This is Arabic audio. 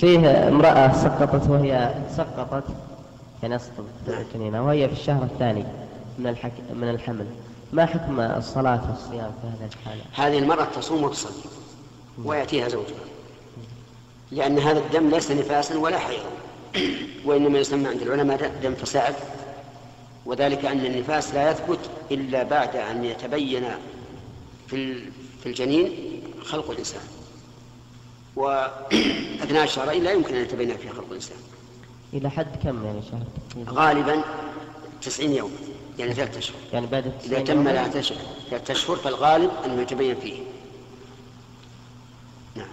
فيه امرأة سقطت وهي سقطت. يعني أسقطت جنينها وهي في الشهر الثاني من الحك... من الحمل. ما حكم الصلاة والصيام في هذه الحالة؟ هذه المرأة تصوم وتصلي ويأتيها زوجها. لأن هذا الدم ليس نفاسا ولا حيضا وإنما يسمى عند العلماء دم فساد. وذلك أن النفاس لا يثبت إلا بعد أن يتبين في في الجنين خلق الإنسان. وأثناء الشهرين لا يمكن أن يتبين فيها خلق الإنسان. إلى حد كم يعني شهر؟ غالبا 90 يوم يعني ثلاثة أشهر. يعني بعد إذا تم ثلاث أشهر ثلاثة أشهر فالغالب أنه يتبين فيه. نعم.